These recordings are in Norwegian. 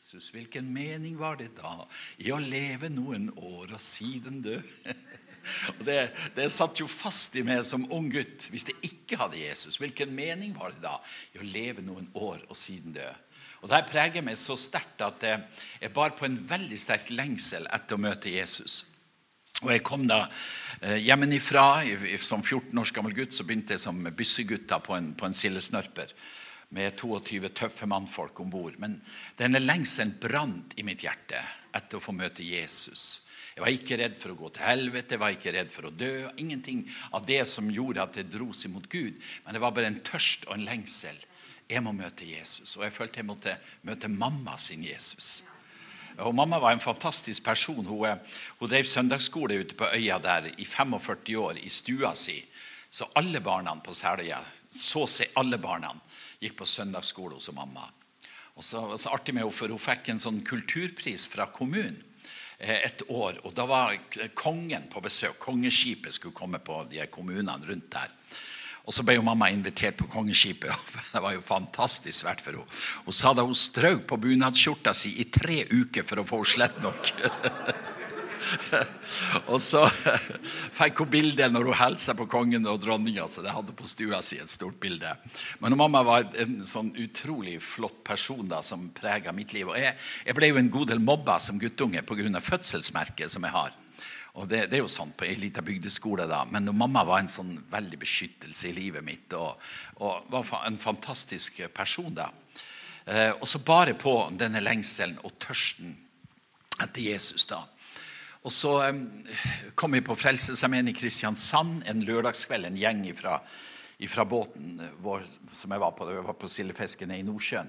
Jesus, hvilken mening var det da i å leve noen år og siden dø? Og det, det satt jo fast i meg som ung gutt. Hvis jeg ikke hadde Jesus, hvilken mening var det da i å leve noen år og siden dø? Og Det preger meg så sterkt at jeg bar på en veldig sterk lengsel etter å møte Jesus. Og Jeg kom da eh, hjemmefra som 14 års gammel gutt. Så begynte jeg som byssegutt på en, på en sildesnørper med 22 tøffe mannfolk om bord. Men denne lengselen brant i mitt hjerte etter å få møte Jesus. Jeg var ikke redd for å gå til helvete, jeg var ikke redd for å dø. Ingenting av det som gjorde at det dro seg mot Gud. Men det var bare en tørst og en lengsel. Jeg må møte Jesus. Og jeg følte jeg måtte møte mamma sin Jesus. Og Mamma var en fantastisk person. Hun, eh, hun drev søndagsskole ute på øya der i 45 år, i stua si. Så alle barna på Seløya, så seg alle barna, gikk på søndagsskole hos mamma. Og så, så artig med henne, for Hun fikk en sånn kulturpris fra kommunen eh, et år. og Da var kongen på besøk. Kongeskipet skulle komme på de kommunene rundt der. Og Så ble jo mamma invitert på kongeskipet. Det var jo fantastisk svært for henne. Hun sa da hun strøk på bunadsskjorta si i tre uker for å få henne slett nok. og så fikk hun bilde når hun hilste på kongen og dronninga. Det hadde på stua si et stort bilde. Men mamma var en sånn utrolig flott person da, som prega mitt liv. Og jeg, jeg, ble jo en god del mobba som guttunge pga. fødselsmerket som jeg har. Og det, det, er jo sånn på ei lita bygdeskole, da. Men mamma var en sånn veldig beskyttelse i livet mitt og, og var en fantastisk person. da. Eh, og så bare på denne lengselen og tørsten etter Jesus. da. Og så kom vi på Frelsesarmeen i Kristiansand en lørdagskveld. En gjeng fra, båten vår som jeg var på. Jeg var på sildefisken i Nordsjøen.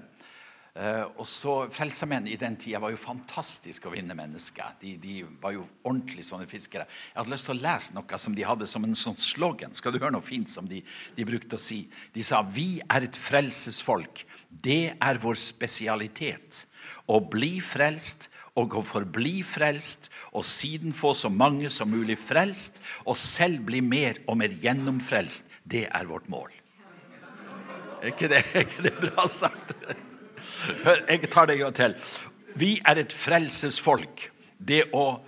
Uh, og så Frelsesarmeen i den tida var jo fantastisk å vinne mennesker. De, de, var jo ordentlig sånne fiskere. Jeg hadde lyst til å lese noe som de hadde som en sånn slogan. Skal du høre noe fint som de, de brukte å si? De sa 'Vi er et frelsesfolk. Det er vår spesialitet. Å bli frelst og å forbli frelst, og siden få så mange som mulig frelst, og selv bli mer og mer gjennomfrelst, det er vårt mål. Er ikke det, er ikke det bra sagt? Hør, jeg tar det en gang til. Vi er et frelsesfolk. Det, å,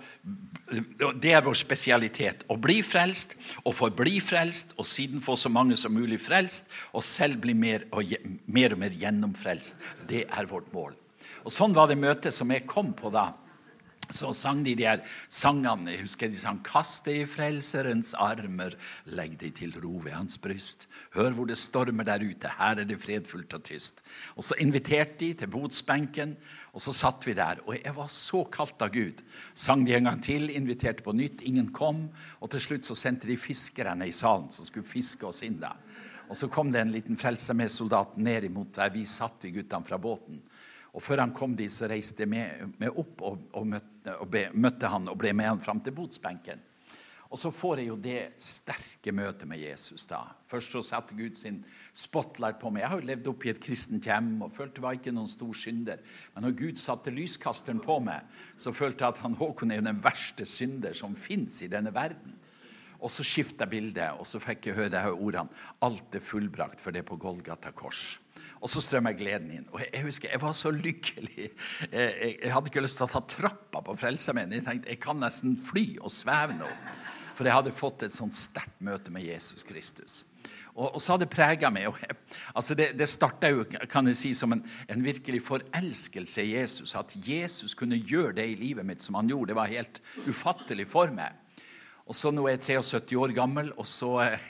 det er vår spesialitet. Å bli frelst og forbli frelst, og siden få så mange som mulig frelst, og selv bli mer og mer, og mer gjennomfrelst. Det er vårt mål. Og Sånn var det møtet som jeg kom på da. Så sang de de her sangene. Jeg husker de sang 'Kast deg i Frelserens armer, legg deg til ro ved hans bryst'. Hør hvor det stormer der ute, her er det fredfullt og tyst. Og Så inviterte de til botsbenken, og så satt vi der. Og jeg var så kalt av Gud. Sang de en gang til, inviterte på nytt, ingen kom. Og til slutt så sendte de fiskerne i salen som skulle fiske oss inn der. Og så kom det en liten frelsermedsoldat ned imot der vi satt, vi guttene fra båten. Og Før han kom dit, så reiste jeg med, med opp og, og, møtte, og be, møtte, han og ble med han fram til botsbenken. Og så får jeg jo det sterke møtet med Jesus. da. Først så satte Gud sin spotlight på meg. Jeg har jo levd opp i et kristent hjem og følte jeg var ikke noen stor synder. Men når Gud satte lyskasteren på meg, så følte jeg at han Håkon er den verste synder som fins i denne verden. Og så skifta bildet, og så fikk jeg høre ordene 'Alt er fullbrakt, for det på Golgata kors'. Og så strømmer gleden inn. Og jeg, husker, jeg var så lykkelig. Jeg, jeg, hadde ikke lyst til å ta trappa på Frelsesarmeen. Jeg tenkte jeg kan nesten fly og sveve nå. For jeg hadde fått et sånt sterkt møte med Jesus Kristus. Og, og så hadde det prega meg. Jeg, altså det det starta jo kan jeg si, som en, en, virkelig forelskelse i Jesus. At Jesus kunne gjøre det i livet mitt som han gjorde. Det var helt ufattelig for meg. Og så Nå er jeg 73 år gammel, og så eh,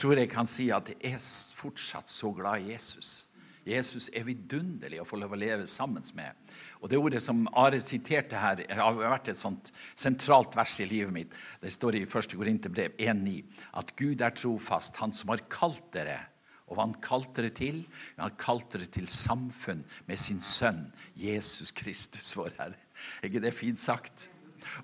tror jeg jeg kan si at jeg er fortsatt så glad i Jesus. Jesus er vidunderlig å få lov å leve sammen med. Og Det ordet som Are siterte her, har vært et sånt sentralt vers i livet mitt. Det står i 1. Korinterbrev 1,9 at Gud er trofast, Han som har kalt dere. Og hva han kalte det til? Han kalte det til samfunn med sin sønn Jesus Kristus, vår Herre. Er ikke det fint sagt?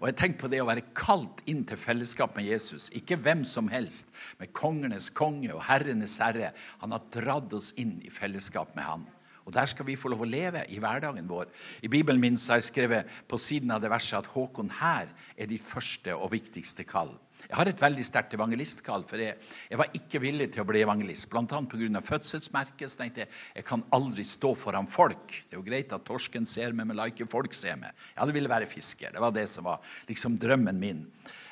Og jeg tenker på det å være kalt inn til fellesskap med Jesus. Ikke hvem som helst, men kongenes konge og herrenes herre. Han har dratt oss inn i fellesskap med han. Og Der skal vi få lov å leve i hverdagen vår. I Bibelen min har jeg skrevet på siden av det verset at Håkon her er de første og viktigste kall. Jeg har et veldig sterkt evangelistkall, for jeg, jeg, var ikke villig til å bli evangelist. Blant annet pga. fødselsmerket. Så tenkte jeg jeg kan aldri stå foran folk. Det er jo greit at torsken ser meg, men la ikke folk se meg. Jeg hadde ville være fisker. Det var det som var liksom drømmen min.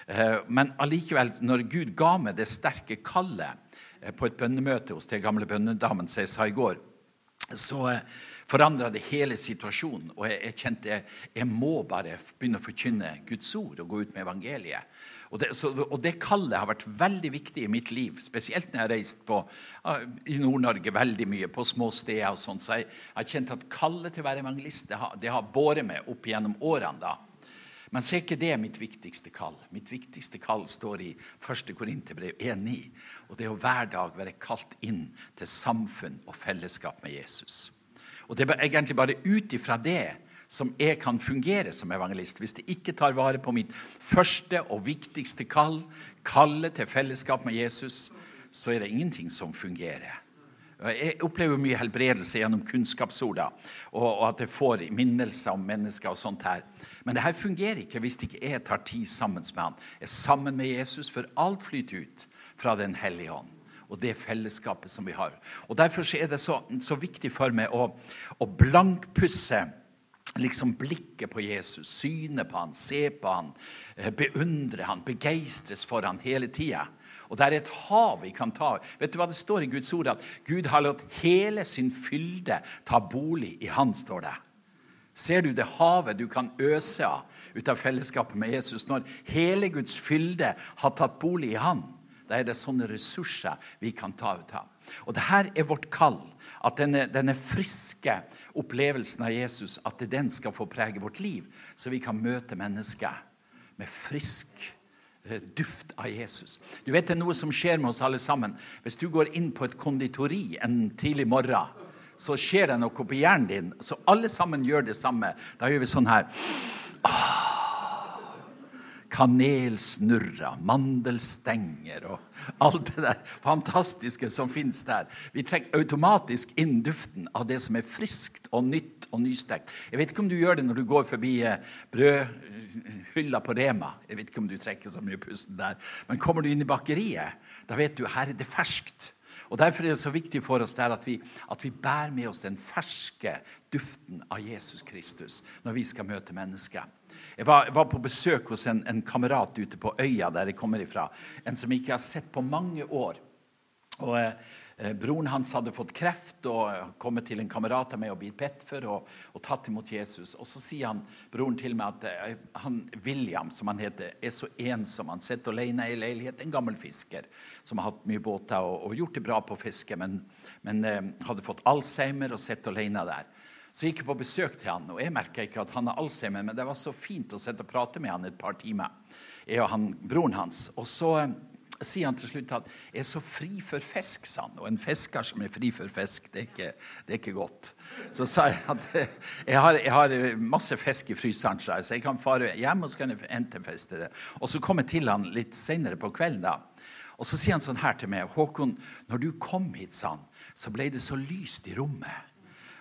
Eh, men allikevel, når Gud ga meg det sterke kallet eh, på et bønnemøte hos den gamle bønnedamen som jeg sa i går, så eh, forandra det hele situasjonen. Og jeg, jeg kjente jeg, jeg må bare begynne å forkynne Guds ord og gå ut med evangeliet. Og det, så, og det, kallet har vært veldig viktig i mitt liv, spesielt når jeg har reist på, i Nord-Norge veldig mye, på små steder. og sånt, Så jeg har kjent at kallet til å være evangelist det har, det har båret meg opp gjennom årene. da. Men så ikke det mitt viktigste kall. Mitt viktigste kall står i 1. Korinterbrev 1,9. Og det er å hver dag være kalt inn til samfunn og fellesskap med Jesus. Og det er egentlig bare ut ifra det som jeg kan fungere som evangelist. Hvis jeg ikke tar vare på mitt første og viktigste kall, kallet til fellesskap med Jesus, så er det ingenting som fungerer. Jeg opplever mye helbredelse gjennom kunnskapsorda, og, at jeg får minnelser om mennesker. og sånt her. Men det her fungerer ikke hvis ikke jeg tar tid sammen med han. Jeg er sammen med Jesus, for alt flyter ut fra Den hellige ånd og det fellesskapet som vi har. Og Derfor er det så, så viktig for meg å, å blankpusse liksom blikket på Jesus, synet på han, se på han, eh, beundre han, begeistres for han hele tida. Og det er et hav vi kan ta. Vet du hva det står i Guds ord? At Gud har latt hele sin fylde ta bolig i Han, står det. Ser du det havet du kan øse av ut av fellesskapet med Jesus? Når hele Guds fylde har tatt bolig i Han, da er det sånne ressurser vi kan ta ut av. Og det her er vårt kall. At denne, denne, friske opplevelsen av Jesus at den skal få prege vårt liv, så vi kan møte mennesker med frisk eh, duft av Jesus. Du vet Det er noe som skjer med oss alle sammen. Hvis du går inn på et konditori en tidlig morgen, så skjer det noe på hjernen din. Så alle sammen gjør det samme. Da gjør vi sånn her. Ah kanelsnurrer, mandelstenger og alt det der fantastiske som fins der. Vi trekker automatisk inn duften av det som er friskt og nytt og nystekt. Jeg vet ikke om du gjør det når du går forbi eh, brødhylla på Rema. Jeg vet ikke om du trekker så mye pusten der. Men kommer du inn i bakeriet, da vet du her er det ferskt. Og Derfor er det så viktig for oss at vi, at vi bærer med oss den ferske duften av Jesus Kristus når vi skal møte mennesker. Jeg var, var på besøk hos en, en, kamerat ute på øya der jeg kommer ifra. En som jeg ikke har sett på mange år. Og eh, Broren hans hadde fått kreft og kommet til en kamerat av meg og blitt bedt for og, og, tatt imot Jesus. Og Så sier han, broren til meg at eh, han, William, som han heter, er så ensom. Han sitter alene i leilighet. En gammel fisker som har hatt mye båter og, og gjort det bra på fiske, men, men eh, hadde fått alzheimer og sitter alene der. Så jeg gikk på besøk til han, og jeg merka ikke at han har alzheimer, men det var så fint å sitte og prate med han et par timer, jeg og han, broren hans. Og så eh, sier han til slutt at 'jeg er så fri for fisk', sa han. Og en fisker som er fri for fisk, det er ikke, det er ikke godt. Så sa jeg at jeg har, jeg har masse fisk i fryseren, så jeg kan fare hjem og så kan jeg til det. Og så kom jeg til han litt senere på kvelden. da. Og så sier han sånn her til meg 'Håkon, når du kom hit, sa han, så ble det så lyst i rommet.'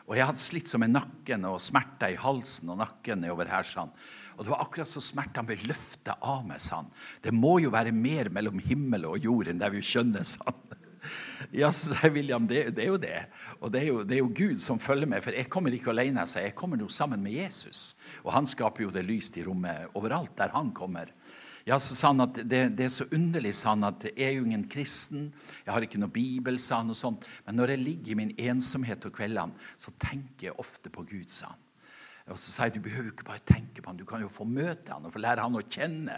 Og jeg hadde slitt som med nakken og smerter i halsen og nakken nedover her. sa sånn. Og det var akkurat så smertene ble løfta av meg. sa han. Det må jo være mer mellom himmel og jord enn det vi skjønner. sa han. Ja, så sa William, det, det, er jo det. Og det er jo, det er jo, Gud som følger med. For jeg kommer ikke alene, så jeg kommer nå sammen med Jesus. Og han skaper jo det lyst i rommet overalt der han kommer. Ja, så sa han at det, det, er så underlig, sa han, at jeg er jo ingen kristen. Jeg har ikke noe bibel, sa han. og sånt. Men når jeg ligger i min ensomhet og kveldene, så tenker jeg ofte på Gud, sa han. Og så sa jeg du behøver ikke bare tenke på han, du kan jo få møte han og få lære han å kjenne.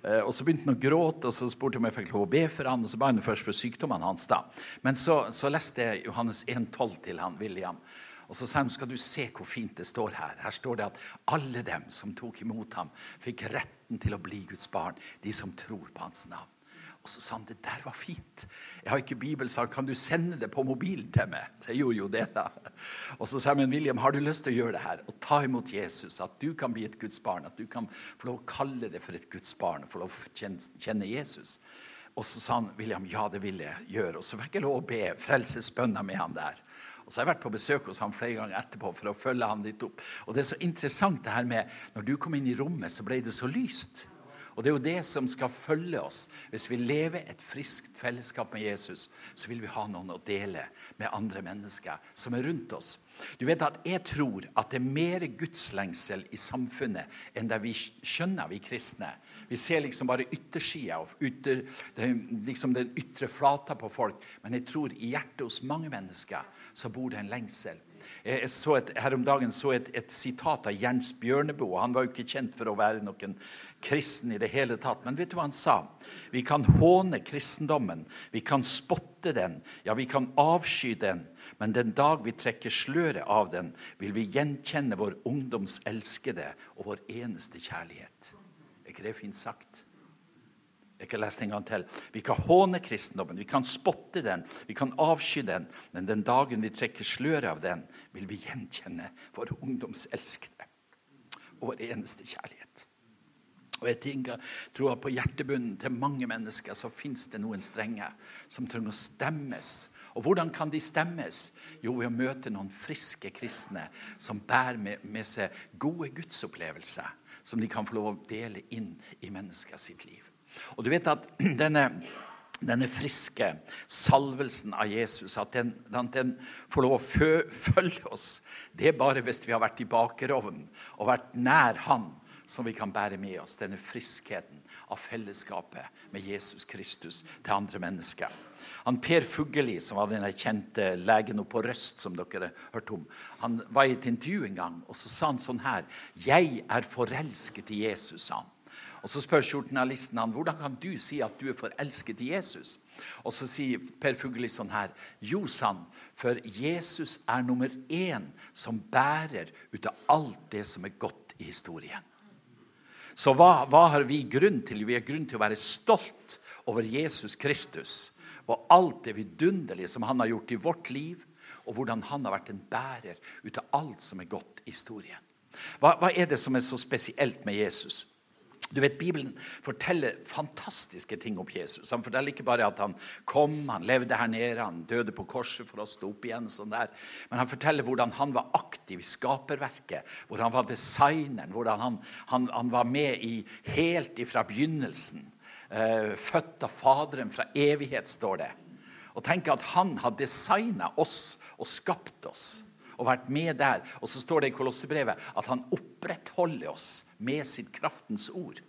Eh, og Så begynte han å gråte, og så spurte jeg om jeg fikk lov å be for han, og så ba han først for sykdommene hans. da. Men så, så leste jeg Johannes 1,12 til han, William. Og så sa han skal du se hvor fint det står her. Her står det at alle dem som tok imot ham, fikk retten til å bli Guds barn. De som tror på hans navn. Og så sa han det der var fint. Jeg har ikke Bibel, sa han. Kan du sende det på mobilen til meg? Så jeg gjorde jo det, da. Og så sa jeg men William, har du lyst til å gjøre det her? Og ta imot Jesus. At du kan bli et Guds barn. At du kan få lov å kalle det for et Guds barn. Få lov å kjenne Jesus. Og så sa han William, ja, det vil jeg gjøre. Og så fikk jeg lov å be frelsesbønner med han der. Og så har jeg vært på besøk hos ham flere ganger etterpå for å følge ham litt opp. Og det er så interessant det her med når du kom inn i rommet, så ble det så lyst. Og Det er jo det som skal følge oss. Hvis vi lever et friskt fellesskap med Jesus, så vil vi ha noen å dele med andre mennesker som er rundt oss. Du vet at Jeg tror at det er mer gudslengsel i samfunnet enn det vi skjønner, vi kristne. Vi ser liksom bare yttersida og ytter, liksom den ytre flata på folk. Men jeg tror i hjertet hos mange mennesker så bor det en lengsel. Jeg så et, Her om dagen så et, et sitat av Jens Bjørneboe. Han var jo ikke kjent for å være noen kristen i det hele tatt. Men vet du hva han sa? Vi kan håne kristendommen. Vi kan spotte den. Ja, vi kan avsky den. Men den dag vi trekker sløret av den, vil vi gjenkjenne vår ungdoms elskede og vår eneste kjærlighet. Er ikke det fint sagt? Jeg kan lese en gang til. Vi kan håne kristendommen, vi kan spotte den, vi kan avsky den. Men den dagen vi trekker sløret av den, vil vi gjenkjenne vår ungdoms elskede og vår eneste kjærlighet. Og jeg tenker, tror at På hjertebunnen til mange mennesker så fins det noen strenger som trenger å stemmes. Og Hvordan kan de stemmes? Jo, ved å møte noen friske kristne som bærer med, med seg gode gudsopplevelser, som de kan få lov å dele inn i mennesker sitt liv. Og du vet at denne, denne friske salvelsen av Jesus, at den, at den får lov å følge oss, det er bare hvis vi har vært i bakerovnen og vært nær Han som vi kan bære med oss. Denne friskheten av fellesskapet med Jesus Kristus til andre mennesker. Han Per Fugelli, som var den kjente legen på Røst, som dere har hørt om, han var i et intervju en gang, og så sa han sånn her 'Jeg er forelsket i Jesus', sa han. Og Så spør journalisten han, hvordan kan du si at du er forelsket i Jesus. Og Så sier Per Fugelli sånn her. Jo, sa han, for Jesus er nummer én som bærer ut av alt det som er godt i historien. Så hva, hva, har vi grunn til? Vi har grunn til å være stolt over Jesus Kristus og alt det vidunderlige som han har gjort i vårt liv, og hvordan han har vært en bærer ut av alt som er godt i historien. Hva, hva er det som er så spesielt med Jesus? Du vet, Bibelen forteller fantastiske ting om Jesus. Han forteller ikke bare at han kom, han levde her nede, han døde på korset for å stå opp igjen. sånn der. Men han forteller hvordan han var aktiv i skaperverket, hvor han var designeren, hvordan han, han, han var med i, helt ifra begynnelsen. Uh, født av Faderen fra evighet, står det. Og tenk at han har designa oss og skapt oss og vært med der. Og så står det i Kolossebrevet at han opprettholder oss med sitt kraftens ord.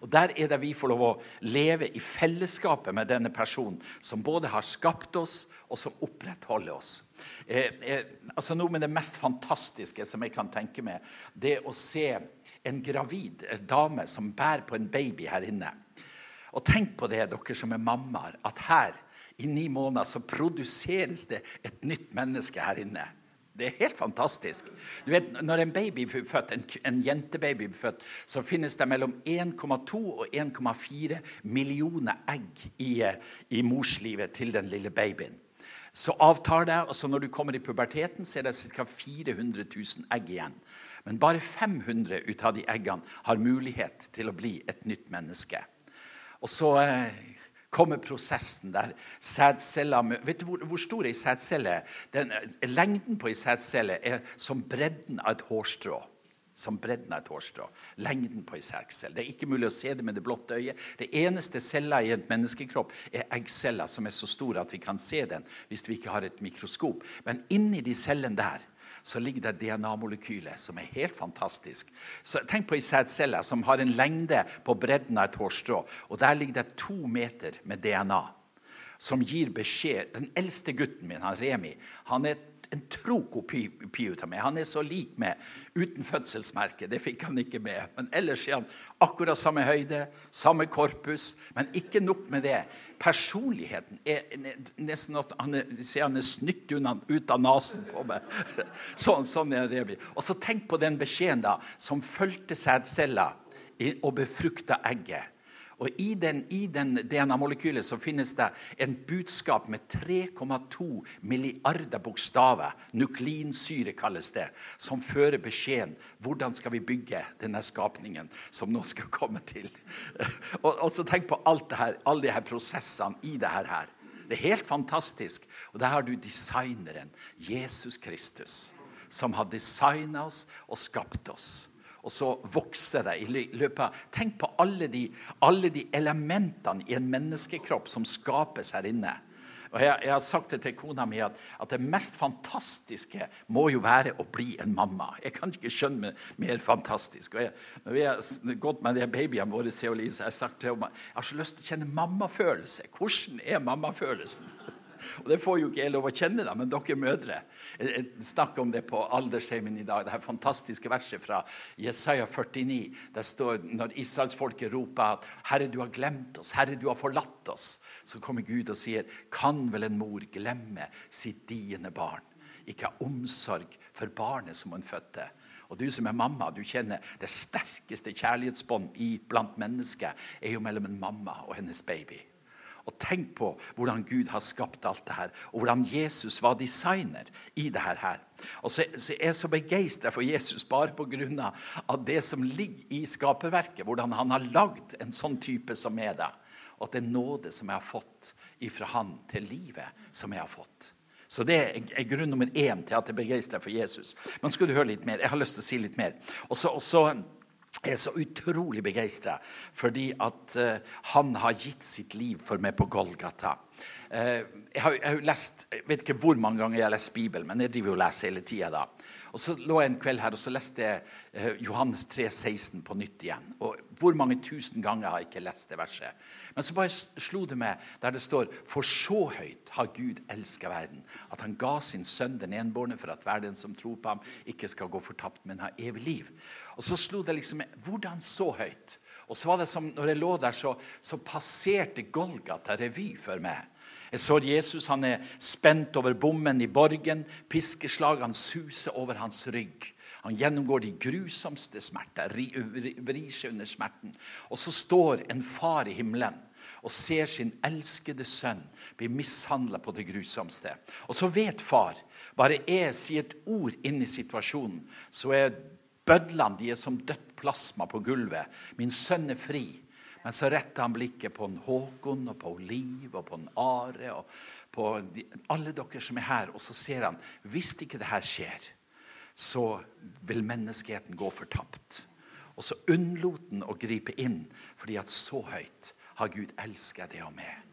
Og Der er det vi får lov å leve i fellesskapet med denne personen, som både har skapt oss, og som opprettholder oss. Eh, eh, altså Noe med det mest fantastiske som jeg kan tenke meg, det å se en gravid dame som bærer på en baby her inne. Og tenk på det, dere som er mammaer, at her i ni måneder så produseres det et nytt menneske her inne. Det er helt fantastisk. Du vet, Når en baby blir født, en, en jentebaby blir født, så finnes det mellom 1,2 og 1,4 millioner egg i, i morslivet til den lille babyen. Så avtar det, og så når du kommer i puberteten, så er det ca. 400 000 egg igjen. Men bare 500 ut av de eggene har mulighet til å bli et nytt menneske. Og så eh, kommer prosessen der sædcella Vet du hvor, hvor stor ei sædcelle er? Lengden på ei sædcelle er som bredden av et hårstrå. Som bredden av et hårstrå. Lengden på ei sædcelle. Det er ikke mulig å se det med det blotte øyet. Det eneste cella i en menneskekropp er eggceller, som er så store at vi kan se den hvis vi ikke har et mikroskop. Men inni de cellene der så ligger det DNA-molekylet, som er helt fantastisk. Så Tenk på ei sædcelle som har en lengde på bredden av et hårstrå. og Der ligger det to meter med DNA som gir beskjed. Den eldste gutten min, han Remi, han er en tro kopi av meg. Han er så lik meg uten fødselsmerke. Det fikk han ikke med. Men ellers er han akkurat samme høyde, samme korpus. Men ikke nok med det. Personligheten er nesten at han er, han er snytt ut av nesen på meg. Sånn, sånn er det. Og så tenk på den beskjeden da, som fulgte sædcella og befrukta egget. Og I den, den DNA-molekylet så finnes det en budskap med 3,2 milliarder bokstaver, nukleinsyre kalles det, som fører beskjeden hvordan skal vi bygge denne skapningen som nå skal komme til. Og, og så Tenk på alt det her, alle de her prosessene i det her. Det er helt fantastisk. Og der har du designeren, Jesus Kristus, som har designa oss og skapt oss. Og så vokser det i løpet av Tenk på alle de, alle de elementene i en menneskekropp som skapes her inne. Og jeg, jeg, har sagt det til kona mi at, at, det mest fantastiske må jo være å bli en mamma. Jeg kan ikke skjønne mer fantastisk. Og jeg, når vi har gått med de babyene våre, så har jeg sagt til henne jeg har så lyst til å kjenne mammafølelse. Hvordan er mammafølelsen? Og Det får jo ikke jeg lov å kjenne, da, men dere mødre jeg snakker om det på aldersheimen i dag. Det her fantastiske verset fra Jesaja 49. Der står når israelsfolket roper at 'Herre, du har glemt oss. Herre, du har forlatt oss', så kommer Gud og sier 'Kan vel en mor glemme sitt diende barn?' Ikke ha omsorg for barnet som hun fødte. Og du som er mamma, du kjenner det sterkeste kjærlighetsbånd blant mennesker er jo mellom en mamma og hennes baby. Og tenk på hvordan Gud har skapt alt det her, og hvordan Jesus var designer i det her. Og så, så er jeg så begeistra for Jesus bare pga. det som ligger i skaperverket. Hvordan han har lagd en sånn type som er det. Og at det er nåde som jeg har fått ifra han til livet som jeg har fått. Så det er grunn nummer én til at jeg er begeistra for Jesus. Men skal du høre litt mer? Jeg har lyst til å si litt mer. Og så er så utrolig begeistra fordi at uh, han har gitt sitt liv for meg på Golgata. Uh, jeg, har, jeg, har, lest, jeg vet ikke hvor mange ganger jeg har lest Bibelen, men jeg driver og leser hele tida. Og Så lå jeg en kveld her og så leste jeg uh, Johannes 3, 16 på nytt igjen. Og Hvor mange tusen ganger har jeg ikke lest det verset? Men så bare slo det meg der det står For så høyt har Gud elska verden, at han ga sin sønn den enbårne for at hver den som tror på ham, ikke skal gå fortapt, men ha evig liv. Og så slo det liksom Hvordan så høyt? Og så var det som når jeg lå der, så, så passerte Golgata revy for meg. Jeg så Jesus han er spent over bommen i borgen. Piskeslagene suser over hans rygg. Han gjennomgår de grusomste smerter, vrir seg under smerten. Og så står en far i himmelen og ser sin elskede sønn bli mishandla på det grusomste. Og så vet far bare jeg sier et ord inn i situasjonen, så er Bødlene de er som dødt plasma på gulvet. Min sønn er fri. Men så retter han blikket på Håkon og på Liv og på Are og på de, alle dere som er her, og så ser han hvis ikke det her skjer, så vil menneskeheten gå fortapt. Og så unnlot han å gripe inn, fordi at så høyt har Gud elsket det og meg.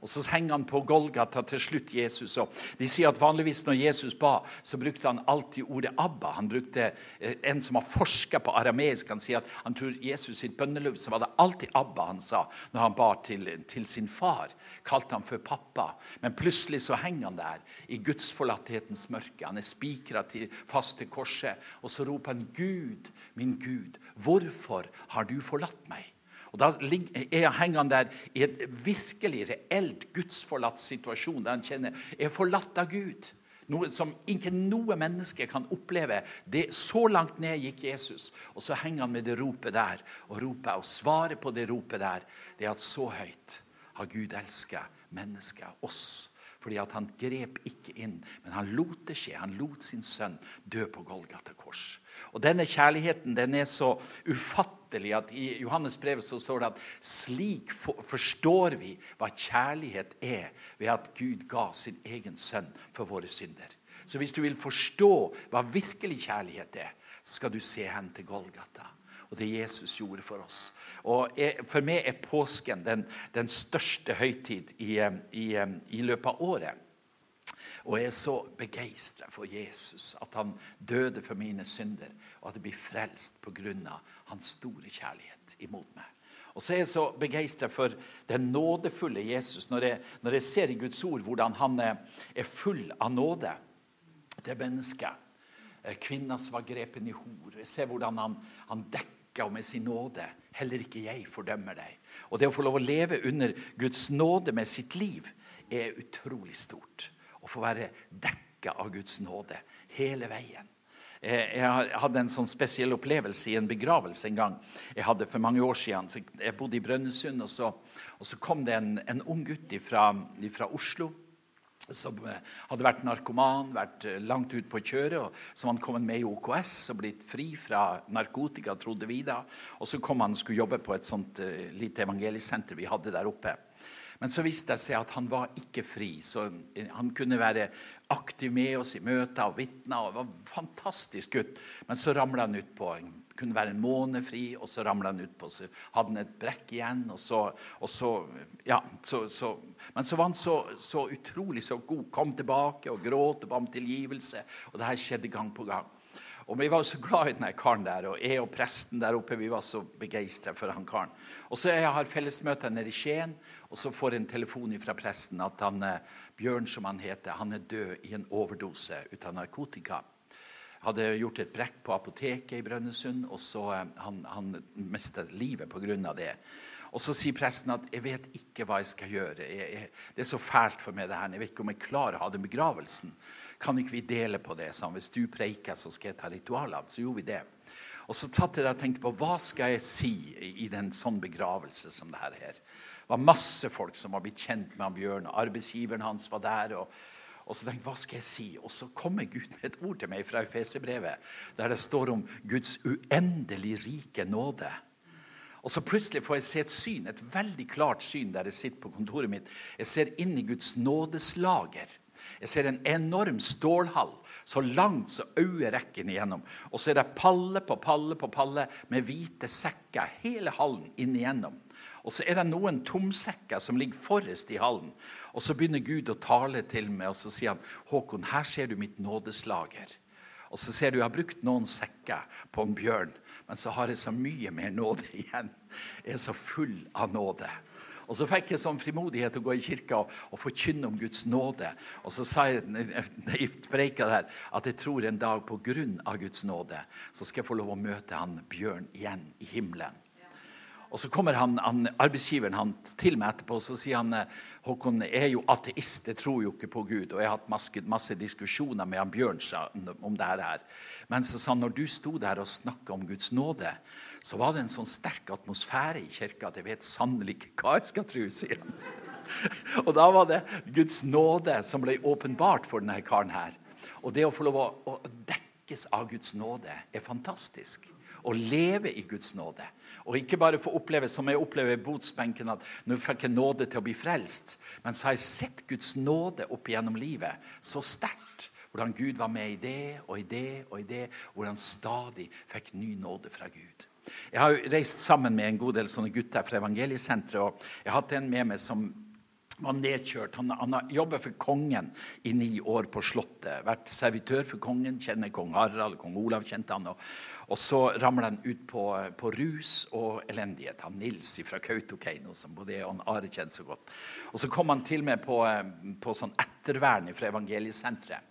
Og Så henger han på Golgata til slutt, Jesus. Og de sier at vanligvis når Jesus ba, så brukte han alltid ordet 'Abba'. Han brukte eh, En som har forska på arameisk, han sier at han tror Jesus sitt bønneløp, så var det alltid 'Abba' han sa når han ba til, til sin far. Kalte han for pappa. Men plutselig så henger han der i gudsforlatthetens mørke. Han er spikra fast til korset. Og så roper han 'Gud, min Gud, hvorfor har du forlatt meg?' Og Da henger han der i et virkelig reelt gudsforlatt situasjon, der han kjenner er forlatt av Gud. Noe som ikke noe menneske kan oppleve. Det, så langt ned gikk Jesus. Og så henger han med det ropet der og roper. Og svaret på det ropet der det er at så høyt har Gud elska mennesket, oss. Fordi at han grep ikke inn, men han lot det skje. Han lot sin sønn dø på Golgata kors. Og Denne kjærligheten den er så ufattelig at i Johannes brevet så står det at slik forstår vi hva kjærlighet er ved at Gud ga sin egen sønn for våre synder. Så hvis du vil forstå hva virkelig kjærlighet er, skal du se hen til Golgata og det Jesus gjorde for oss. Og For meg er påsken den, den største høytid i, i, i løpet av året. Og jeg er så begeistra for Jesus, at han døde for mine synder, og at jeg blir frelst pga. hans store kjærlighet imot meg. Og så er jeg så begeistra for den nådefulle Jesus, når jeg, når jeg, ser i Guds ord hvordan han er, full av nåde til mennesket. Eh, kvinna som var grepen i hor. Jeg ser hvordan han, han dekker med sin nåde. Heller ikke jeg fordømmer deg. Og det å få lov å leve under Guds nåde med sitt liv er utrolig stort å få være dekka av Guds nåde hele veien. Eh, jeg hadde en sånn spesiell opplevelse i en begravelse en gang. Jeg hadde for mange år siden. Jeg bodde i Brønnøysund, og, og, så kom det en, en ung gutt fra Oslo som eh, hadde vært narkoman, vært eh, langt ute på kjøret, og som hadde kommet med i OKS og blitt fri fra narkotika, trodde vi da. Og så kom han og skulle jobbe på et sånt lite evangeliesenter vi hadde der oppe. Men så viste det seg at han var ikke fri. Så han kunne være aktiv med oss i møter og vitne. Og var en fantastisk gutt. Men så ramla han ut på kunne være en måned fri, og så ramla han utpå. Så hadde han et brekk igjen. og så, og så ja, så, så, Men så var han så, så, utrolig så god. Kom tilbake og gråt og ba om tilgivelse. Og det her skjedde gang på gang. Og Vi var så glad i denne karen der, og jeg og presten der oppe vi var så begeistra for han karen. Og så Jeg har fellesmøte nede i Skien, og så får jeg en telefon fra presten at han, eh, Bjørn, som han heter, han er død i en overdose ut av narkotika. Hadde gjort et brekk på apoteket i Brønnøysund, og så eh, han, han mista livet pga. det. Og Så sier presten at 'jeg vet ikke hva jeg skal gjøre'. Jeg, jeg, 'Det er så fælt for meg, det her. Jeg vet ikke om jeg klarer å ha den begravelsen'. Kan ikke vi dele på det? sånn? Hvis du preiker, så skal jeg ta ritualene. Så gjorde vi det. Og så tatt jeg og tenkte på hva skal jeg si i den sånn begravelse som det her er. Det var masse folk som var blitt kjent med Bjørn. og Arbeidsgiveren hans var der. og og så tenkte jeg, hva skal jeg si? Og så kommer Gud med et ord til meg fra Efeserbrevet, der det står om Guds uendelig rike nåde. Og så plutselig får jeg se et syn, et veldig klart syn der jeg sitter på kontoret mitt. Jeg ser inn i Guds nådeslager. Jeg ser en enorm stålhall, så langt så øyet rekker igjennom. Og så er det palle på palle på palle med hvite sekker, hele hallen inn igjennom. Og så er det noen tomsekker som ligger forrest i hallen. Og så begynner Gud å tale til meg, og så sier han, 'Håkon, her ser du mitt nådeslager.' Og så ser du jeg har brukt noen sekker på en bjørn, men så har jeg så mye mer nåde igjen. Jeg er så full av nåde. Og så fikk jeg sånn frimodighet til å gå i kirka og, og forkynne om Guds nåde. Og så sa jeg i preika der at jeg tror en dag på grunn av Guds nåde så skal jeg få lov å møte han Bjørn igjen i himmelen. Og Så kommer han, han, arbeidsgiveren han til meg etterpå og så sier han, Håkon er jo ateist, jeg tror jo ikke på Gud. Og jeg har hatt masse, masse diskusjoner med han Bjørn om det her. Men så sa han, når du sto der og snakka om Guds nåde, så var det en sånn sterk atmosfære i kirka at jeg vet sannelig ikke hva jeg skal tro, sier han. Og da var det Guds nåde som ble åpenbart for denne karen her. Og det å få lov å, å dekkes av Guds nåde er fantastisk. Å leve i Guds nåde. Og ikke bare få oppleve som jeg opplever i botsbenken, at nå fikk jeg nåde til å bli frelst. Men så har jeg sett Guds nåde opp igjennom livet så sterkt. Hvordan Gud var med i det og i det og i det. Hvordan stadig fikk ny nåde fra Gud. Jeg har reist sammen med en god del sånne gutter fra evangeliesenteret. og Jeg har hatt en med meg som var nedkjørt. Han, han har jobbet for kongen i ni år på Slottet. Vært servitør for kongen, kjenner kong Harald, kong Olav kjente han. Og, og så ramler han ut på, på, rus og elendighet. Han Nils fra Kautokeino, som både jeg og Are kjenner så godt. Og så kom han til meg på, på sånn ettervern fra evangeliesenteret.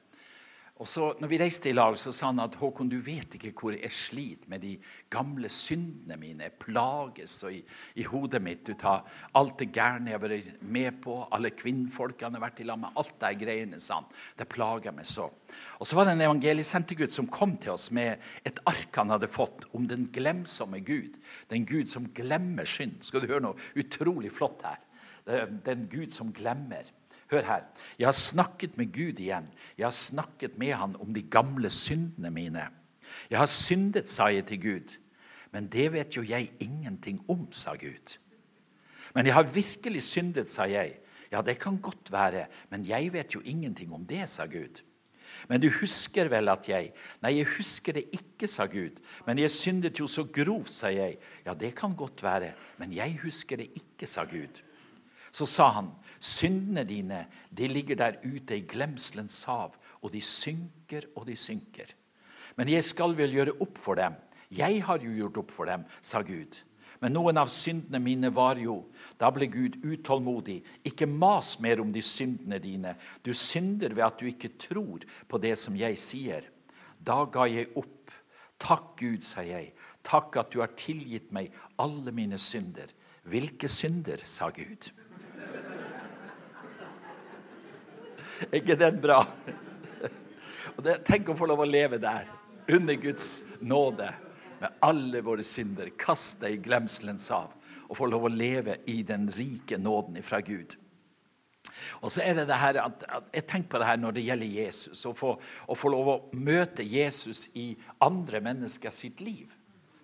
Og så når vi reiste i lag, så sa han at Håkon, du vet ikke hvor jeg sliter med de gamle syndene mine. Jeg plages og i, i hodet mitt ut av alt det gærne jeg har vært med på, alle kvinnfolkene jeg har vært i lag med, alt de greiene, sa han. Det plager meg så. Og så var det en evangeliesentergutt som kom til oss med et ark han hadde fått om den glemsomme Gud. Den Gud som glemmer synd. Skal du høre noe utrolig flott her? Den Gud som glemmer. Hør her. Jeg har snakket med Gud igjen. Jeg har snakket med han om de gamle syndene mine. Jeg har syndet, sa jeg til Gud. Men det vet jo jeg ingenting om, sa Gud. Men jeg har virkelig syndet, sa jeg. Ja, det kan godt være, men jeg vet jo ingenting om det, sa Gud. Men du husker vel at jeg Nei, jeg husker det ikke, sa Gud. Men jeg syndet jo så grovt, sa jeg. Ja, det kan godt være, men jeg husker det ikke, sa Gud. Så sa han, Syndene dine de ligger der ute i glemselens hav, og de synker og de synker. Men jeg skal vel gjøre opp for dem. Jeg har jo gjort opp for dem, sa Gud. Men noen av syndene mine var jo Da ble Gud utålmodig. Ikke mas mer om de syndene dine. Du synder ved at du ikke tror på det som jeg sier. Da ga jeg opp. Takk, Gud, sa jeg. Takk at du har tilgitt meg alle mine synder. Hvilke synder, sa Gud. Er ikke den bra? Og det, tenk å få lov å leve der, under Guds nåde, med alle våre synder. Kast i glemselens hav og få lov å leve i den rike nåden fra Gud. Og så er det det her at, at Jeg tenker på det her når det gjelder Jesus. Å få, å få lov å møte Jesus i andre mennesker sitt liv.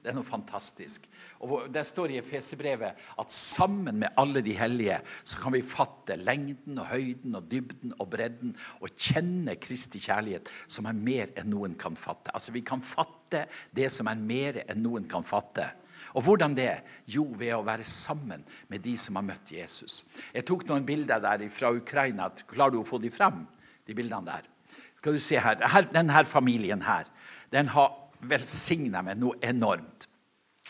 Det er noe fantastisk. Og Det står i Efeserbrevet at sammen med alle de hellige så kan vi fatte lengden og høyden og dybden og bredden og kjenne Kristi kjærlighet, som er mer enn noen kan fatte. Altså Vi kan fatte det som er mer enn noen kan fatte. Og hvordan det? Jo, ved å være sammen med de som har møtt Jesus. Jeg tok noen bilder der fra Ukraina. Klarer du å få de frem, de bildene der? Skal du se her. Denne familien her, den har velsigna med noe enormt.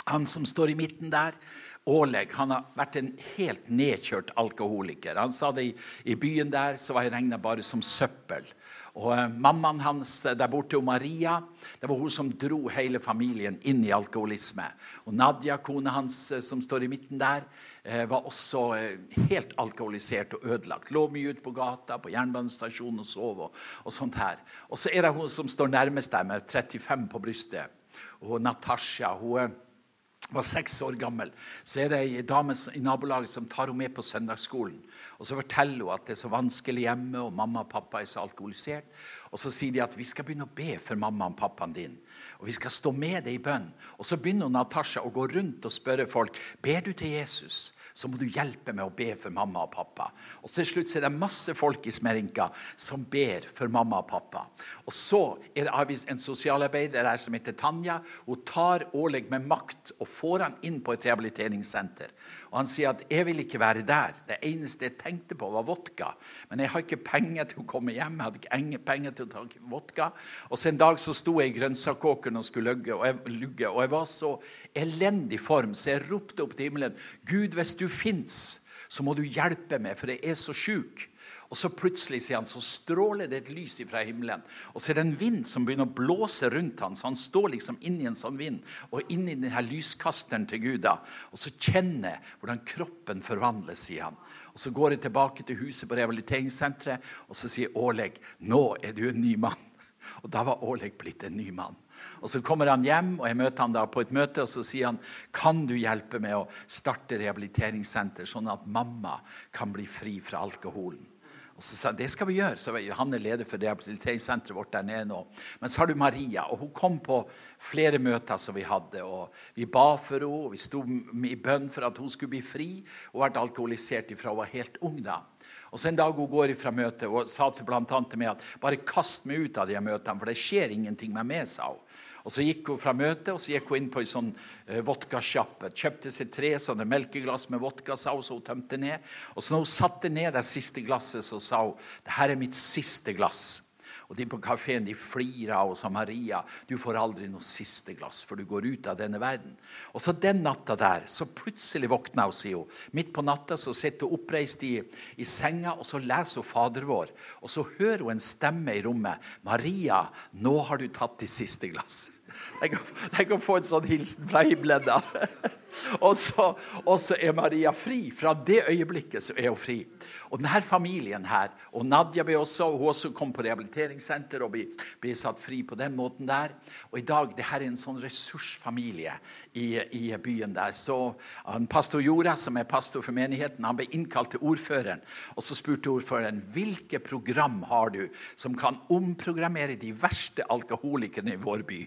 Han som står i midten der, Åleg, han har vært en helt nedkjørt alkoholiker. Han sa det i, i byen der, så var jeg regna bare som søppel. Og eh, Mammaen hans der borte, Maria, det var hun som dro hele familien inn i alkoholisme. Og Nadia, kona hans eh, som står i midten der, var også eh, helt alkoholisert og ødelagt. Lå mye ute på gata, på jernbanestasjonen og sov. Og, og sånt her. Og så er det hun som står nærmest der, med 35 på brystet. Og Natasha. hun er var seks år gammel, så er det ei dame i nabolaget som tar henne med på søndagsskolen. Og Så forteller hun at det er så vanskelig hjemme, og mamma og pappa er så alkoholisert. Og Så sier de at vi skal begynne å be for mamma og pappaen din. Og vi skal stå med deg i bønn. Og Så begynner Natasha å gå rundt og spørre folk ber du til Jesus så må du hjelpe med å be for mamma og pappa. Og til slutt så er det masse folk i Smerinka som ber for mamma og pappa. Og så er det en sosialarbeider her som heter Tanja. Hun tar årlig med makt og får han inn på et rehabiliteringssenter. Og Han sier at 'jeg vil ikke være der'. Det eneste jeg tenkte på, var vodka. Men jeg har ikke penger til å komme hjem. Jeg hadde ikke penger til å ta vodka. Og så En dag så sto jeg i grønnsakåkeren og skulle lugge, og jeg, og jeg var så elendig form, så jeg ropte opp til himmelen 'Gud, hvis du fins, så må du hjelpe meg, for jeg er så sjuk'. Og så plutselig sier han, så stråler det et lys fra himmelen. Og så er det en vind som begynner å blåse rundt han, så han står liksom inni en sånn vind. Og inni denne lyskasteren til Gud. da. Og så kjenner jeg hvordan kroppen forvandles, sier han. Og Så går jeg tilbake til huset på rehabiliteringssenteret, og så sier Åleg, 'Nå er du en ny mann'. Og da var Åleg blitt en ny mann. Og Så kommer han hjem, og jeg møter han da på et møte, og så sier han kan du hjelpe med å starte rehabiliteringssenter, sånn at mamma kan bli fri fra alkoholen. Og så sa han det skal vi gjøre. Så Han er leder for rehabiliteringssenteret vårt der nede nå. Men så har du Maria, og hun kom på flere møter som vi hadde. og Vi ba for henne, og vi sto i bønn for at hun skulle bli fri. Hun ble alkoholisert fra hun var helt ung. da. Og så En dag hun går fra møtet og sa til blant annet til meg at bare kast meg ut av de møtene, for det skjer ingenting med meg, sa hun. Og Så gikk hun fra møtet og så gikk hun inn på ei sånn uh, vodkasjappe. Kjøpte seg tre sånne melkeglass med vodka, sa hun, så hun tømte ned. Og så når hun satte ned det siste glasset, så sa hun det her er mitt siste glass. Og de på kafeen flirer av sa Maria, du får aldri noe siste glass, for du går ut av denne verden. Og så den natta der, så plutselig våkna hun, sier hun. Midt på natta så sitter hun oppreist i, i senga, og så leser hun Fader vår. Og så hører hun en stemme i rommet. 'Maria, nå har du tatt det siste glass'. Tenk å få en sånn hilsen fra himmelen, da. Og så, og så, er Maria fri. Fra det øyeblikket så er hun fri. Og denne familien her, og Nadia ble også, hun også kom på rehabiliteringssenter og ble, satt fri på den måten der. Og i dag det her er en sånn ressursfamilie i, i byen der. Så han, Pastor Jorda, som er pastor for menigheten, han ble innkalt til ordføreren. Og så spurte ordføreren hvilke program har du som kan omprogrammere de verste alkoholikerne i vår by.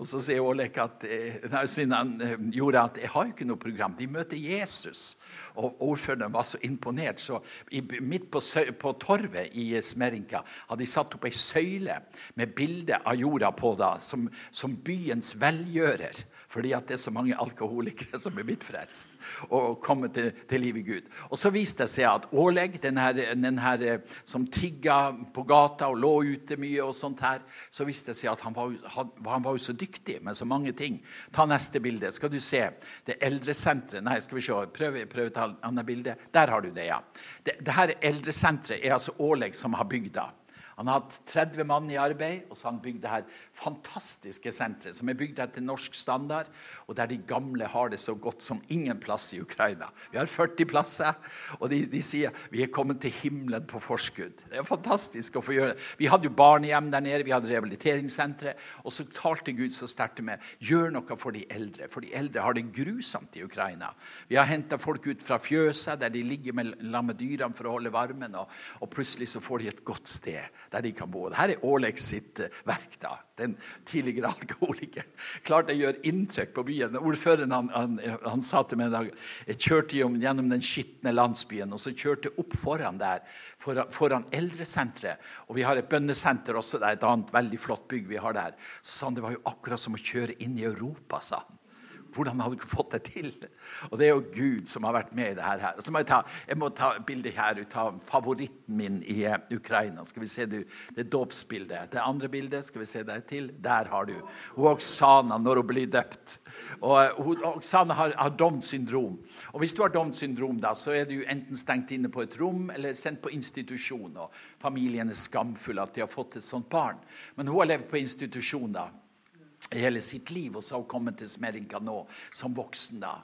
Og så sier Ålek at, eh, nei, han eh, gjorde at jeg har jo ikke noe program. De møter Jesus. Og ordføreren var så imponert. Så i, midt på, på, torvet i Smerinka hadde de satt opp ei søyle med bilde av jorda på, da, som, som byens velgjører. Fordi at det er så mange alkoholikere som er blitt frelst og kommet til, til liv i Gud. Og så viste det seg at Åleg, den her, den her, eh, som tigga på gata og lå ute mye, og sånt her, så viste det seg at han var, han var jo så dyktig med så mange ting. Ta neste bilde. Skal du se. Det eldresenteret Nei, skal vi se. Prøv, prøv å ta et annet bilde. Der har du det, ja. Det, det her eldresenteret er altså Åleg som har bygd det. Han har hatt 30 mann i arbeid, og så har han bygd det her fantastiske senteret, som er bygd etter norsk standard, og der de gamle har det så godt som ingen plass i Ukraina. Vi har 40 plasser, og de, de sier vi er kommet til himmelen på forskudd. Det er fantastisk å få gjøre det. Vi hadde jo barnehjem der nede, vi hadde rehabiliteringssentre, og så talte Gud så sterkt med gjør noe for de eldre, for de eldre har det grusomt i Ukraina. Vi har henta folk ut fra fjøset, der de ligger med, med dyrene for å holde varmen, og, og plutselig så får de et godt sted der de kan bo. Dette er Årlex sitt eh, verk. da, Den tidligere alkoholikeren. Klart det gjør inntrykk på byen. Ordføreren han, han, han sa til meg en dag jeg kjørte gjennom den skitne landsbyen og så kjørte jeg opp foran der, foran, foran eldresenteret. Og vi har et bønnesenter også, det er et annet veldig flott bygg vi har der. Så sa han det var jo akkurat som å kjøre inn i Europa, sa han. Hvordan hadde du fått det til? Og det er jo Gud som har vært med i det her. Så må jeg, ta, jeg må ta bildet her ut av favoritten min i uh, Ukraina. Skal vi se du, Det dåpsbildet. Det andre bildet skal vi se deg til. Der har du og Oksana når hun blir døpt. Og og Oksana har, har Downs syndrom. Og hvis du har Downs syndrom, da, så er du enten stengt inne på et rom eller sendt på institusjon. Og familien er skamfull at de har fått et sånt barn. Men hun har levd på institusjon da hele sitt liv, og så har hun kommet til Smerinka nå som voksen. da.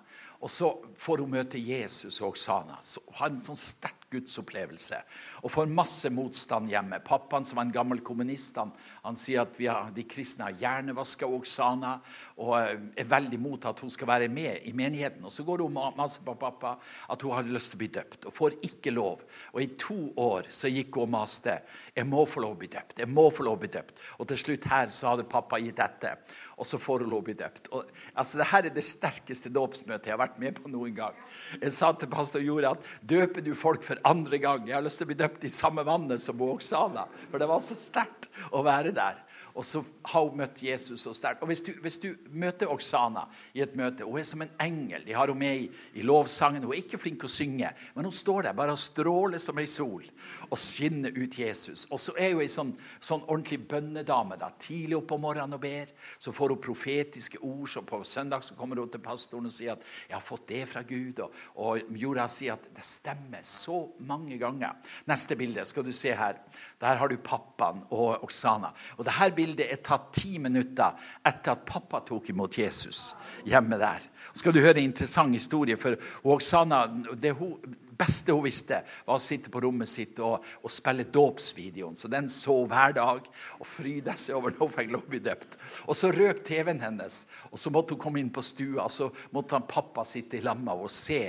Og så får hun møte Jesus og Oksana. Så har en sånn sterk gudsopplevelse. Og får masse motstand hjemme. Pappaen, som var en gammel kommunist, han, han sier at har, de kristne har hjernevaska Oksana og eh, er veldig mot at hun skal være med i menigheten. Og så går hun masse på pappa at hun har lyst til å bli døpt, og får ikke lov. Og i to år så gikk hun og maste. Jeg må få lov å bli døpt. jeg må få lov å bli døpt. Og til slutt her så hadde pappa gitt etter, og så får hun lov å bli døpt. Og, altså, Dette er det sterkeste dåpsmøtet jeg har vært med på noen gang. Jeg sa til pastor Jore at døper du folk for andre gang? Jeg har lyst til å bli døpt i samme vannet som Oksana, for det var så sterkt å være der. Og så har hun møtt Jesus så sterkt. Og hvis du, hvis du, møter Oksana i et møte Hun er som en engel. De har henne med i, i, lovsangen. Hun er ikke flink å synge, men hun står der bare og stråler som ei sol og skinner ut Jesus. Og så er hun ei sånn, sånn, ordentlig bønnedame. da, Tidlig opp om morgenen og ber. Så får hun profetiske ord. Så på søndag så kommer hun til pastoren og sier at 'jeg har fått det fra Gud'. Og, og Jorda sier at det stemmer så mange ganger. Neste bilde skal du se her. Der har du pappaen og Oksana. Og dette bildet er tatt ti minutter etter at pappa tok imot Jesus hjemme der. Skal du høre en interessant historie? For Oksana, det hun beste hun visste, var å sitte på rommet sitt og, og spille dåpsvideoen. Så den så hver dag og fryda seg over når hun fikk lov å bli døpt. Og så røk TV-en hennes, og så måtte hun komme inn på stua. Og så måtte han pappa sitte i lamma og se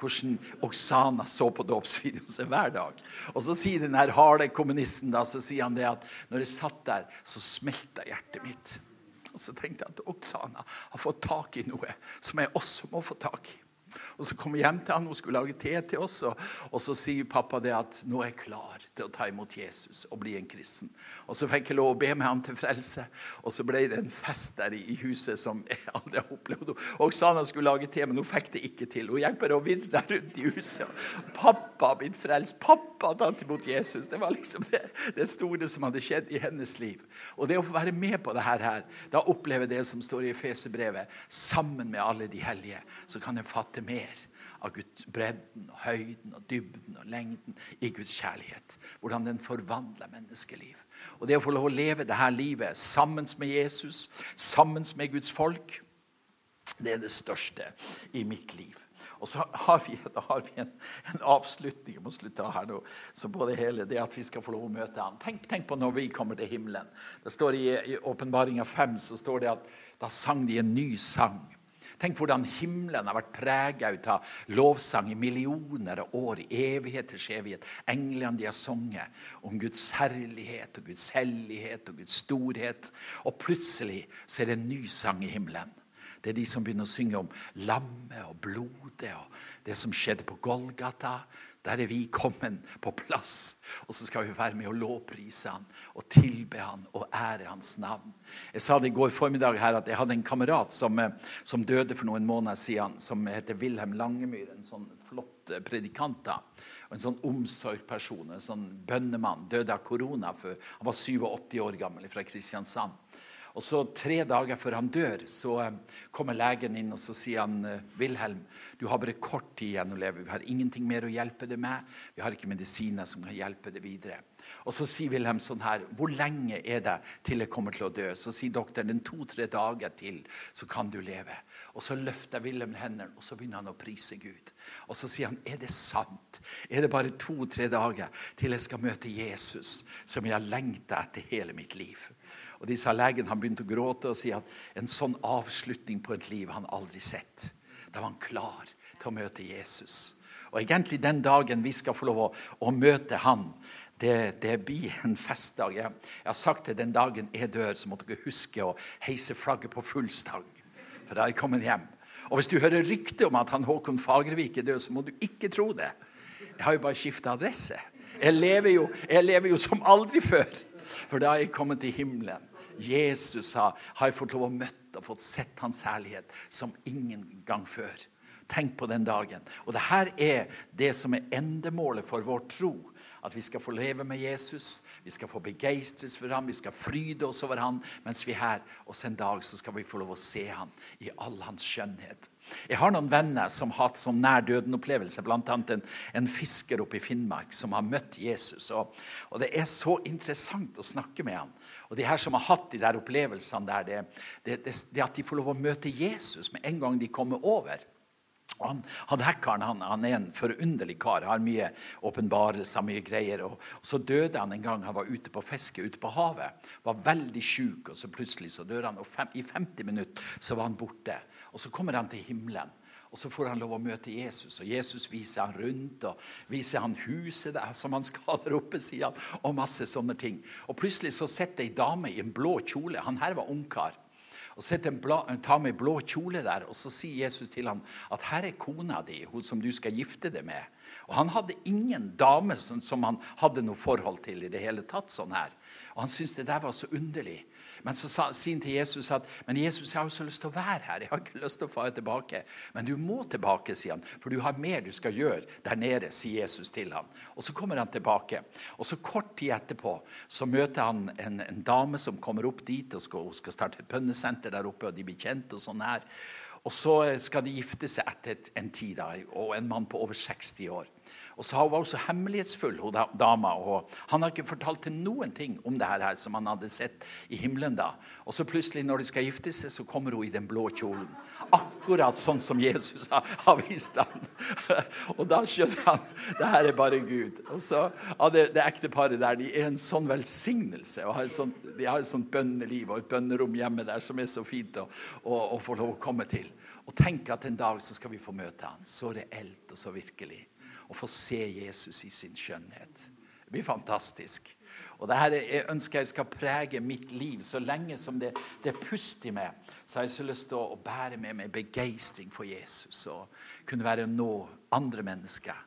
hvordan Oksana så på dåpsvideoen sin hver dag. Og så sier den her harde kommunisten da, så sier han det at når jeg satt der, så smelta hjertet mitt. Og så tenkte jeg at Oksana har fått tak i noe som jeg også må få tak i. Og Så kommer jeg hjem til han, hun skulle lage te til oss, og, og, så sier pappa det at nå er jeg klar til å ta imot Jesus og bli en kristen. Og Så fikk jeg lov å be med han til frelse, og så ble det en fest der i, huset som jeg aldri har opplevd. Og sa han skulle lage te, men hun fikk det ikke til. Hun hjelper å virre rundt i huset. Pappa har blitt frelst. Pappa har tatt imot Jesus. Det var liksom det, det, store som hadde skjedd i hennes liv. Og det å få være med på det her, da opplever jeg det som står i Efeserbrevet, sammen med alle de hellige, så kan jeg fatte mer av Guds bredden og høyden og dybden og lengden i Guds kjærlighet. Hvordan den forvandler menneskeliv. Og det å få lov å leve dette livet sammen med Jesus, sammen med Guds folk, det er det største i mitt liv. Og så har vi, har vi en, en, avslutning jeg må slutte her nå, så på det hele, det at vi skal få lov å møte ham. Tenk, tenk på når vi kommer til himmelen. Det står I Åpenbaringa 5 så står det at da sang de en ny sang. Tenk hvordan himmelen har vært prega av lovsang i millioner av år, i evigheters evighet. Englene de har sunget om Guds herlighet og Guds hellighet og Guds storhet. Og plutselig så er det en ny sang i himmelen. Det er de som begynner å synge om lammet og blodet og det som skjedde på Golgata. Der er vi kommet på plass, og så skal vi være med å lovprise han og tilbe han og ære hans navn. Jeg sa det i går formiddag her at jeg hadde en kamerat som, eh, som døde for noen måneder siden, som heter Wilhelm Langemyr. En sånn flott eh, predikant. da, En sånn omsorgsperson, en sånn bønnemann. Døde av korona. For, han var 87 år gammel fra Kristiansand. Og så Tre dager før han dør, så eh, kommer legen inn og så sier han, eh, Wilhelm, du har bare kort tid igjen å leve. Vi har ingenting mer å hjelpe deg med. Vi har ikke medisiner som kan hjelpe deg videre. Og Så sier Wilhelm sånn her, hvor lenge er det til jeg kommer til å dø? Så sier doktoren den to-tre dager til, så kan du leve. Og Så løfter Wilhelm hendene og så begynner han å prise Gud. Og Så sier han, er det sant? Er det bare to-tre dager til jeg skal møte Jesus, som jeg har lengta etter hele mitt liv? Og de sa Legen han begynte å gråte og si at en sånn avslutning på et liv han aldri sett. Da var han klar til å møte Jesus. Og egentlig den dagen vi skal få lov å, å møte han, Det, det, blir en festdag. Jeg, jeg, har sagt til den dagen jeg dør, så må dere huske å heise flagget på full stang. For da er jeg kommet hjem. Og hvis du hører rykte om at han Håkon Fagervik er død, så må du ikke tro det. Jeg har jo bare skifta adresse. Jeg lever, jo, jeg lever, jo, som aldri før. For da har jeg kommet til himmelen. Jesus har, har jeg fått lov å møte og fått sett hans herlighet som ingen gang før. Tenk på den dagen. Og det her er det som er endemålet for vår tro. At vi skal få leve med Jesus, vi skal få begeistres for ham, vi skal fryde oss over ham mens vi er her. Og en dag så skal vi få lov å se ham i all hans skjønnhet. Jeg har noen venner som har hatt sånn nær døden-opplevelse, bl.a. En, en fisker oppe i Finnmark som har møtt Jesus. Og, og, Det er så interessant å snakke med ham. Og de her som har hatt de der opplevelsene der, det, det, det, det at de får lov å møte Jesus med en gang de kommer over. Han, han hackeren han, han, er en forunderlig kar. Har mye åpenbarelser, mye greier. Og, og, Så døde han en gang han var ute på fiske ute på havet. Var veldig sjuk, og så plutselig så dør han. Og fem, i 50 minutter så var han borte. Og Så kommer han til himmelen. Og Så får han lov å møte Jesus, og Jesus viser han rundt. og Viser han huset der som han skal der oppe, sier han, og masse sånne ting. Og Plutselig så sitter ei dame i en blå kjole. Han her var ungkar og sitter en blå, tar med blå kjole der, og så sier Jesus til ham at her er kona di, hun som du skal gifte deg med. Og Han hadde ingen dame som, som han hadde noe forhold til i det hele tatt. sånn her. Og Han syntes det der var så underlig. Men så sa, sier han til Jesus at men Jesus, jeg har jo så lyst til å være her. Jeg har ikke lyst til å fare tilbake. Men du må tilbake, sier han, for du har mer du skal gjøre der nede, sier Jesus til ham. Og så kommer han tilbake. Og så kort tid etterpå så møter han en, en dame som kommer opp dit og skal, skal starte et bønnesenter der oppe, og de blir kjent og sånn her. Og så skal de gifte seg etter en tid, da, og en mann på over 60 år. Og så Hun var også hemmelighetsfull, hun dama. og Han har ikke fortalt til noen ting om det her som han hadde sett i himmelen. da. Og så plutselig, når de skal gifte seg, så kommer hun i den blå kjolen. Akkurat sånn som Jesus har, har vist ham. og da skjønner han det her er bare Gud. Og så ja, det, det ekteparet der, de er en sånn velsignelse. og har sånt, De har et sånt bønneliv og et bønnerom hjemme der som er så fint å, å, å få lov å komme til. Og tenk at en dag så skal vi få møte han, så reelt og så virkelig å få se Jesus i sin skjønnhet. Det blir fantastisk. Og det her jeg ønsker jeg skal prege mitt liv så lenge som det, det er pust i meg. Så har jeg så lyst til å bære med meg begeistring for Jesus og kunne være nå andre mennesker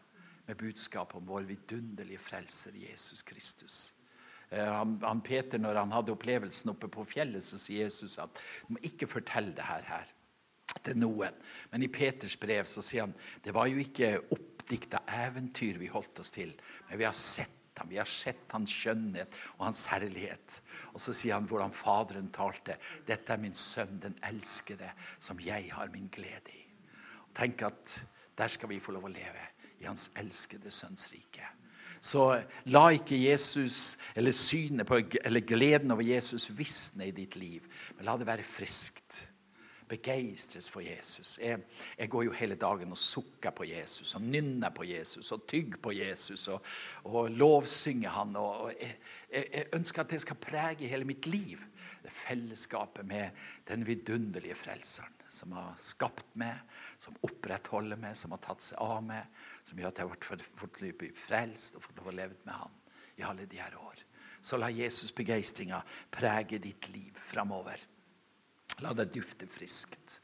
med budskap om vår vidunderlige frelser Jesus Kristus. Eh, han, han, Peter, når han hadde opplevelsen oppe på fjellet, så sier Jesus at du må ikke fortelle det her, her til noen. Men i Peters brev så sier han det var jo ikke opp oppdikta eventyr vi holdt oss til. Men vi har sett ham, vi har sett hans skjønnhet og hans herlighet. Og så sier han hvordan Faderen talte. Dette er min sønn, den elskede, som jeg har min glede i. Og Tenk at der skal vi få lov å leve, i hans elskede sønns rike. Så la ikke Jesus eller synet på, eller gleden over Jesus visne i ditt liv, men la det være friskt begeistres for Jesus. Jeg, jeg, går jo hele dagen og sukker på Jesus og nynner på Jesus og tygger på Jesus og, og lovsynger han. Og, og jeg, jeg, ønsker at det skal prege hele mitt liv. Det fellesskapet med den vidunderlige frelseren som har skapt meg, som opprettholder meg, som har tatt seg av meg, som gjør at jeg har vært fortløpig frelst og fått lov å med han i alle de her år. Så la Jesus' begeistringa prege ditt liv framover. La det dufte friskt.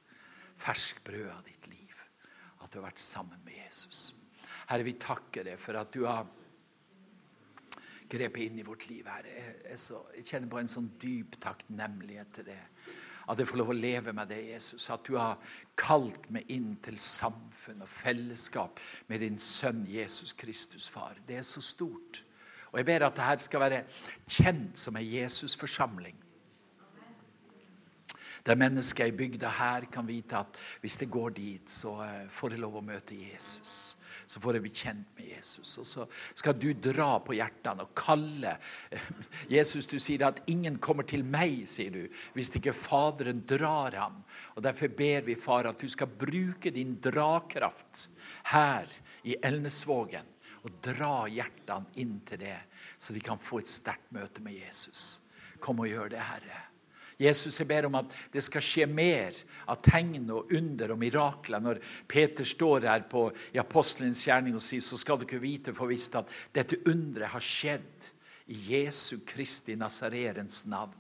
Fersk brød av ditt liv. At du har vært sammen med Jesus. Herre, vi takker deg for at du har grepet inn i vårt liv. Herre. Jeg, så, jeg kjenner på en sånn dyp takknemlighet til det. At jeg får lov å leve med det, Jesus. At du har kalt meg inn til samfunn og fellesskap med din sønn Jesus Kristus, far. Det er så stort. Og jeg ber at dette skal være kjent som en Jesusforsamling. Der mennesker i bygda her kan vite at hvis det går dit, så eh, får jeg lov å møte Jesus. Så får jeg bli kjent med Jesus. Og så skal du dra på hjertene og kalle. Jesus, du sier at 'ingen kommer til meg', sier du, hvis ikke Faderen drar ham. Og Derfor ber vi, far, at du skal bruke din drakraft her i Elnesvågen og dra hjertene inn til det, så de kan få et sterkt møte med Jesus. Kom og gjør det, Herre. Jesus, jeg ber om at det skal skje mer av tegn og under og mirakler. Når Peter står her på, i apostelens gjerning og sier, så skal dere vite for visst at dette underet har skjedd i Jesu Kristi Nasareens navn.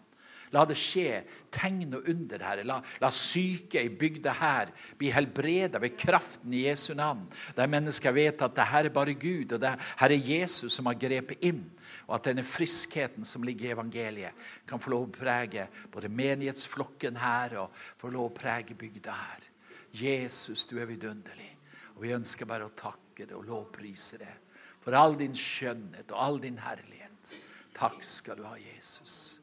La det skje tegn og under, Herre. La, la syke i bygda her bli helbreda ved kraften i Jesu navn. Der mennesker vet at det her er bare Gud, og det her er Jesus som har grepet inn. Og at denne friskheten som ligger i evangeliet, kan få lov å prege både menighetsflokken her og få lov å prege bygda her. Jesus, du er vidunderlig. Og vi ønsker bare å takke deg og lovprise deg for all din skjønnhet og all din herlighet. Takk skal du ha, Jesus.